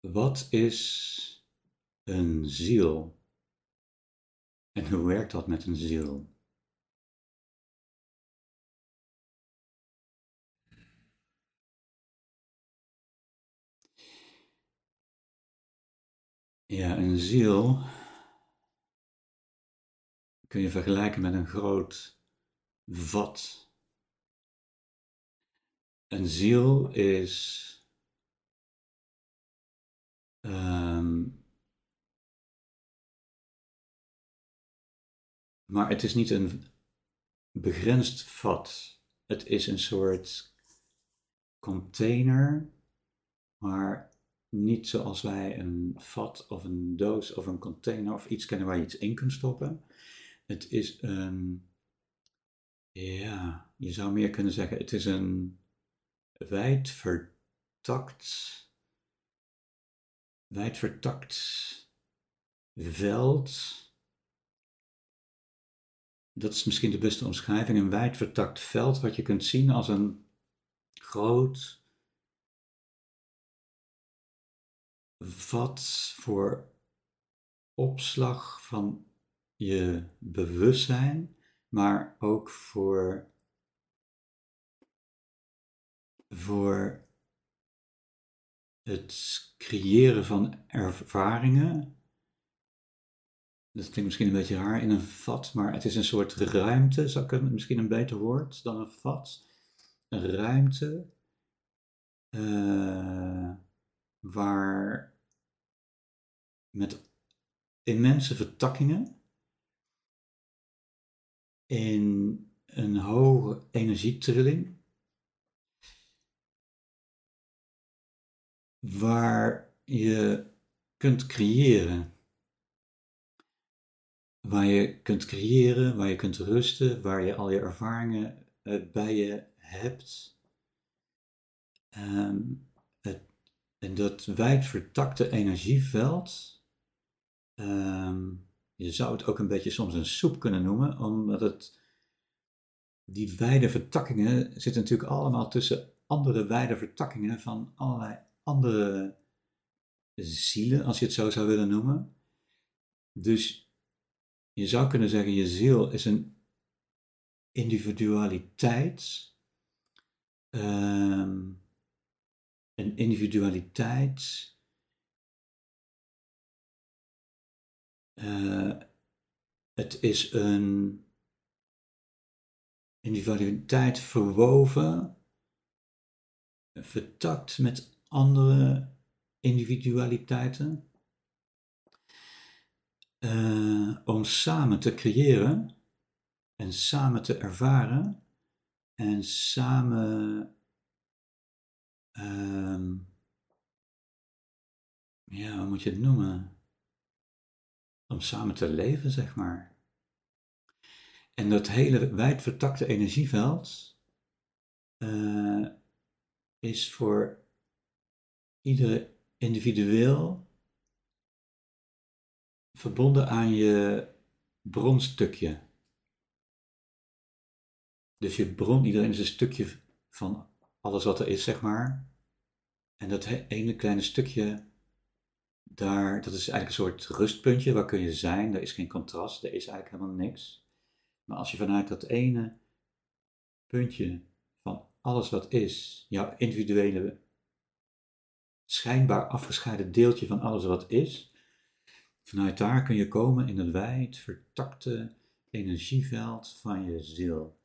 Wat is een ziel? En hoe werkt dat met een ziel? Ja, een ziel kun je vergelijken met een groot vat. Een ziel is maar het is niet een begrensd vat. Het is een soort container, maar niet zoals wij een vat of een doos of een container of iets kennen waar je iets in kunt stoppen. Het is een, ja, je zou meer kunnen zeggen, het is een wijd vertakt wijdvertakt veld. Dat is misschien de beste omschrijving. Een wijdvertakt veld wat je kunt zien als een groot vat voor opslag van je bewustzijn, maar ook voor, voor het creëren van ervaringen. Dat klinkt misschien een beetje raar in een vat, maar het is een soort ruimte, zou ik misschien een beter woord dan een vat. Een ruimte uh, waar met immense vertakkingen in een hoge energietrilling waar je kunt creëren. Waar je kunt creëren, waar je kunt rusten, waar je al je ervaringen eh, bij je hebt. Um, het, en dat wijd vertakte energieveld, um, je zou het ook een beetje soms een soep kunnen noemen, omdat het, die wijde vertakkingen zitten natuurlijk allemaal tussen andere wijde vertakkingen van allerlei andere zielen, als je het zo zou willen noemen. Dus je zou kunnen zeggen, je ziel is een individualiteit. Um, een individualiteit. Uh, het is een individualiteit verwoven, vertakt met andere individualiteiten. Uh, om samen te creëren en samen te ervaren en samen uh, ja, hoe moet je het noemen? Om samen te leven, zeg maar. En dat hele wijd vertakte energieveld uh, is voor iedere individueel verbonden aan je bronstukje. Dus je bron, iedereen is een stukje van alles wat er is, zeg maar. En dat ene kleine stukje, daar, dat is eigenlijk een soort rustpuntje. Waar kun je zijn? Er is geen contrast, er is eigenlijk helemaal niks. Maar als je vanuit dat ene puntje van alles wat is, jouw individuele schijnbaar afgescheiden deeltje van alles wat is. Vanuit daar kun je komen in het wijd vertakte energieveld van je ziel.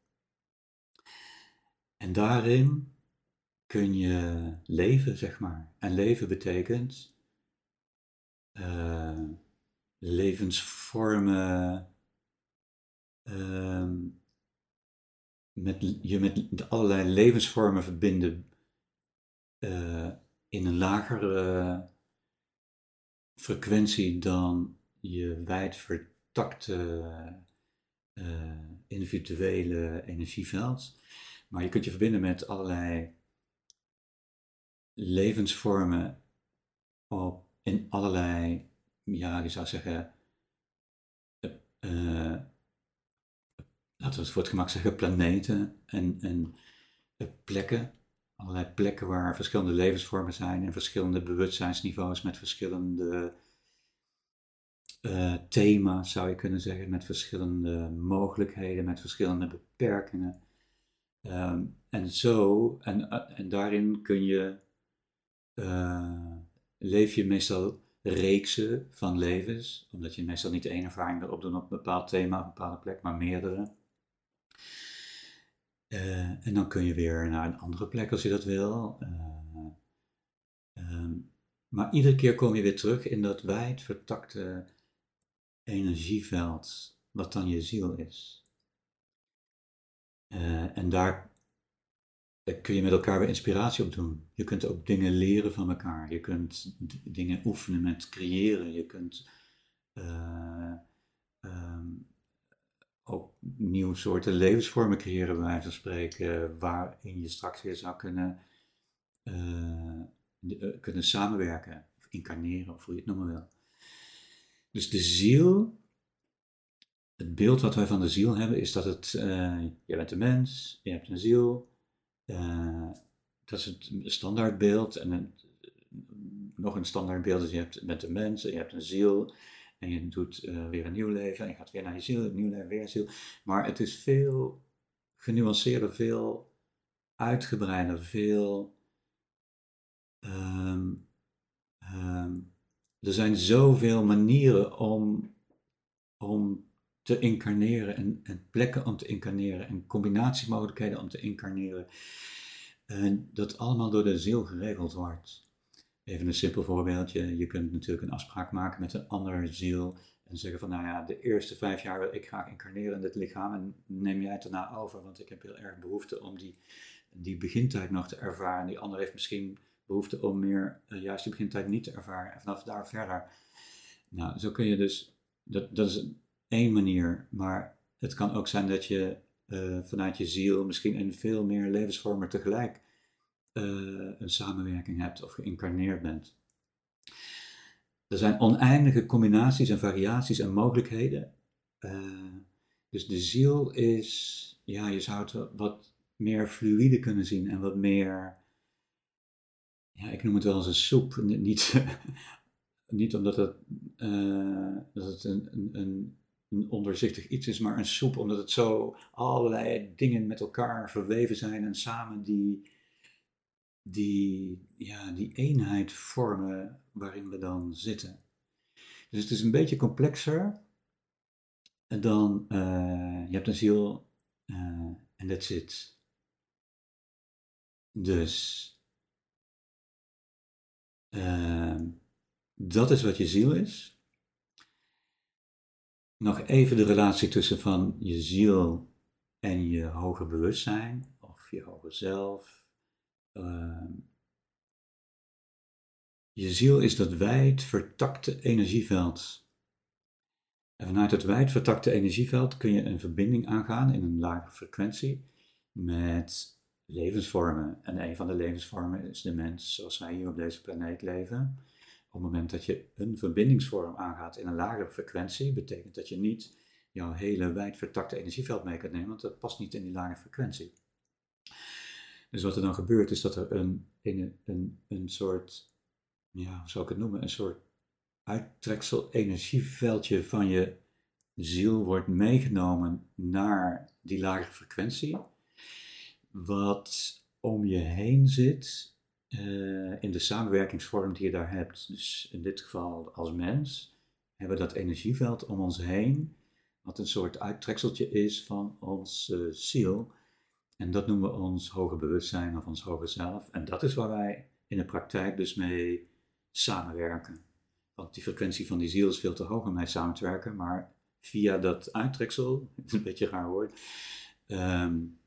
En daarin kun je leven, zeg maar. En leven betekent uh, levensvormen, uh, met, je met allerlei levensvormen verbinden. Uh, in een lagere frequentie dan je wijd vertakte uh, individuele energieveld. Maar je kunt je verbinden met allerlei levensvormen op, in allerlei, ja, je zou zeggen, uh, laten we het voor het gemak zeggen, planeten en, en plekken. Allerlei plekken waar verschillende levensvormen zijn en verschillende bewustzijnsniveaus met verschillende uh, thema's, zou je kunnen zeggen, met verschillende mogelijkheden, met verschillende beperkingen. Ehm, en zo, en, eh, en daarin kun je, uh, leef je meestal reeksen van levens, omdat je meestal niet één ervaring wil opdoen op een bepaald thema, op een bepaalde plek, maar meerdere. Uh, en dan kun je weer naar een andere plek als je dat wil. Uh, maar iedere keer kom je weer terug in dat wijd vertakte energieveld, wat dan je ziel is. Uh, en daar kun je met elkaar weer inspiratie op doen. Je kunt ook dingen leren van elkaar. Je kunt dingen oefenen met creëren. Je kunt ook nieuwe soorten levensvormen creëren, bij wijze van spreken, waarin je straks weer zou kunnen, uh, kunnen samenwerken, of incarneren, of hoe je het noemen wil. Dus de ziel, het beeld wat wij van de ziel hebben, is dat het, uh, je bent een mens, je hebt een ziel, dat is het standaardbeeld. En nog een standaardbeeld is je hebt, bent een mens en je hebt een ziel. En je doet uh, weer een nieuw leven en je gaat weer naar je ziel, een nieuw leven, weer ziel. Maar het is veel genuanceerder, veel uitgebreider, veel. Um, um, er zijn zoveel manieren om, om te incarneren en, en, plekken om te incarneren en combinatiemogelijkheden om te incarneren. En dat allemaal door de ziel geregeld wordt. Even een simpel voorbeeldje. Je kunt natuurlijk een afspraak maken met een andere ziel en zeggen van, nou ja, de eerste vijf jaar wil ik graag incarneren in dit lichaam en neem jij het daarna over, want ik heb heel erg behoefte om die, die begintijd nog te ervaren. Die ander heeft misschien behoefte om meer uh, juist die begintijd niet te ervaren en vanaf daar verder. Nou, zo kun je dus, dat, dat is één manier, maar het kan ook zijn dat je uh, vanuit je ziel misschien in veel meer levensvormen tegelijk een samenwerking hebt of geïncarneerd bent. Er zijn oneindige combinaties en variaties en mogelijkheden. Uh, dus de ziel is, ja, je zou het wat meer fluïde kunnen zien en wat meer, ja, ik noem het wel als een soep. Niet, niet omdat het, uh, dat het een, een, een, een onderzichtig iets is, maar een soep omdat het zo allerlei dingen met elkaar verweven zijn en samen die die, ja, die eenheid vormen waarin we dan zitten. Dus het is een beetje complexer dan uh, je hebt een ziel uh, en that's it. Dus uh, dat is wat je ziel is. Nog even de relatie tussen van je ziel en je hoger bewustzijn of je hoger zelf Ehm, je ziel is dat wijd vertakte energieveld. En vanuit het wijd vertakte energieveld kun je een verbinding aangaan in een lage frequentie met levensvormen. En een van de levensvormen is de mens zoals wij hier op deze planeet leven. Op het moment dat je een verbindingsvorm aangaat in een lagere frequentie, betekent dat je niet jouw hele wijd vertakte energieveld mee kunt nemen, want dat past niet in die lage frequentie. Dus wat er dan gebeurt is dat er een, een, een, een soort, ja, hoe zou ik het noemen, een soort uittreksel energieveldje van je ziel wordt meegenomen naar die lagere frequentie, wat om je heen zit uh, in de samenwerkingsvorm die je daar hebt. Dus in dit geval als mens hebben we dat energieveld om ons heen, wat een soort uittrekseltje is van onze ziel en dat noemen we ons hoger bewustzijn of ons hoger zelf. En dat is waar wij in de praktijk dus mee samenwerken. Want die frequentie van die ziel is veel te hoog om mee samen te werken, maar via dat uittreksel, een beetje raar woord, um,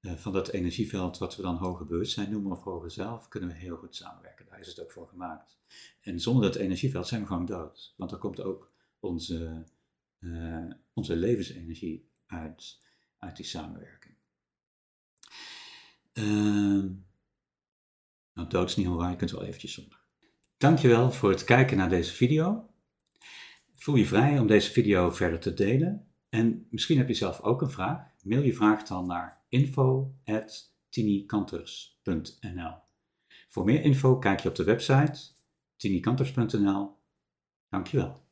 eh, van dat energieveld, wat we dan hoger bewustzijn noemen of hoger zelf, kunnen we heel goed samenwerken. Daar is het ook voor gemaakt. En zonder dat energieveld zijn we gewoon dood. Want dan komt ook onze, uh, onze levensenergie uit, uit die samenwerking. Uh, nou, dood is niet helemaal waar, je kunt wel eventjes zonder. Dankjewel voor het kijken naar deze video. Voel je vrij om deze video verder te delen. En misschien heb je zelf ook een vraag. Mail je vraag dan naar info.tinikanters.nl Voor meer info kijk je op de website tinikanters.nl. Dankjewel.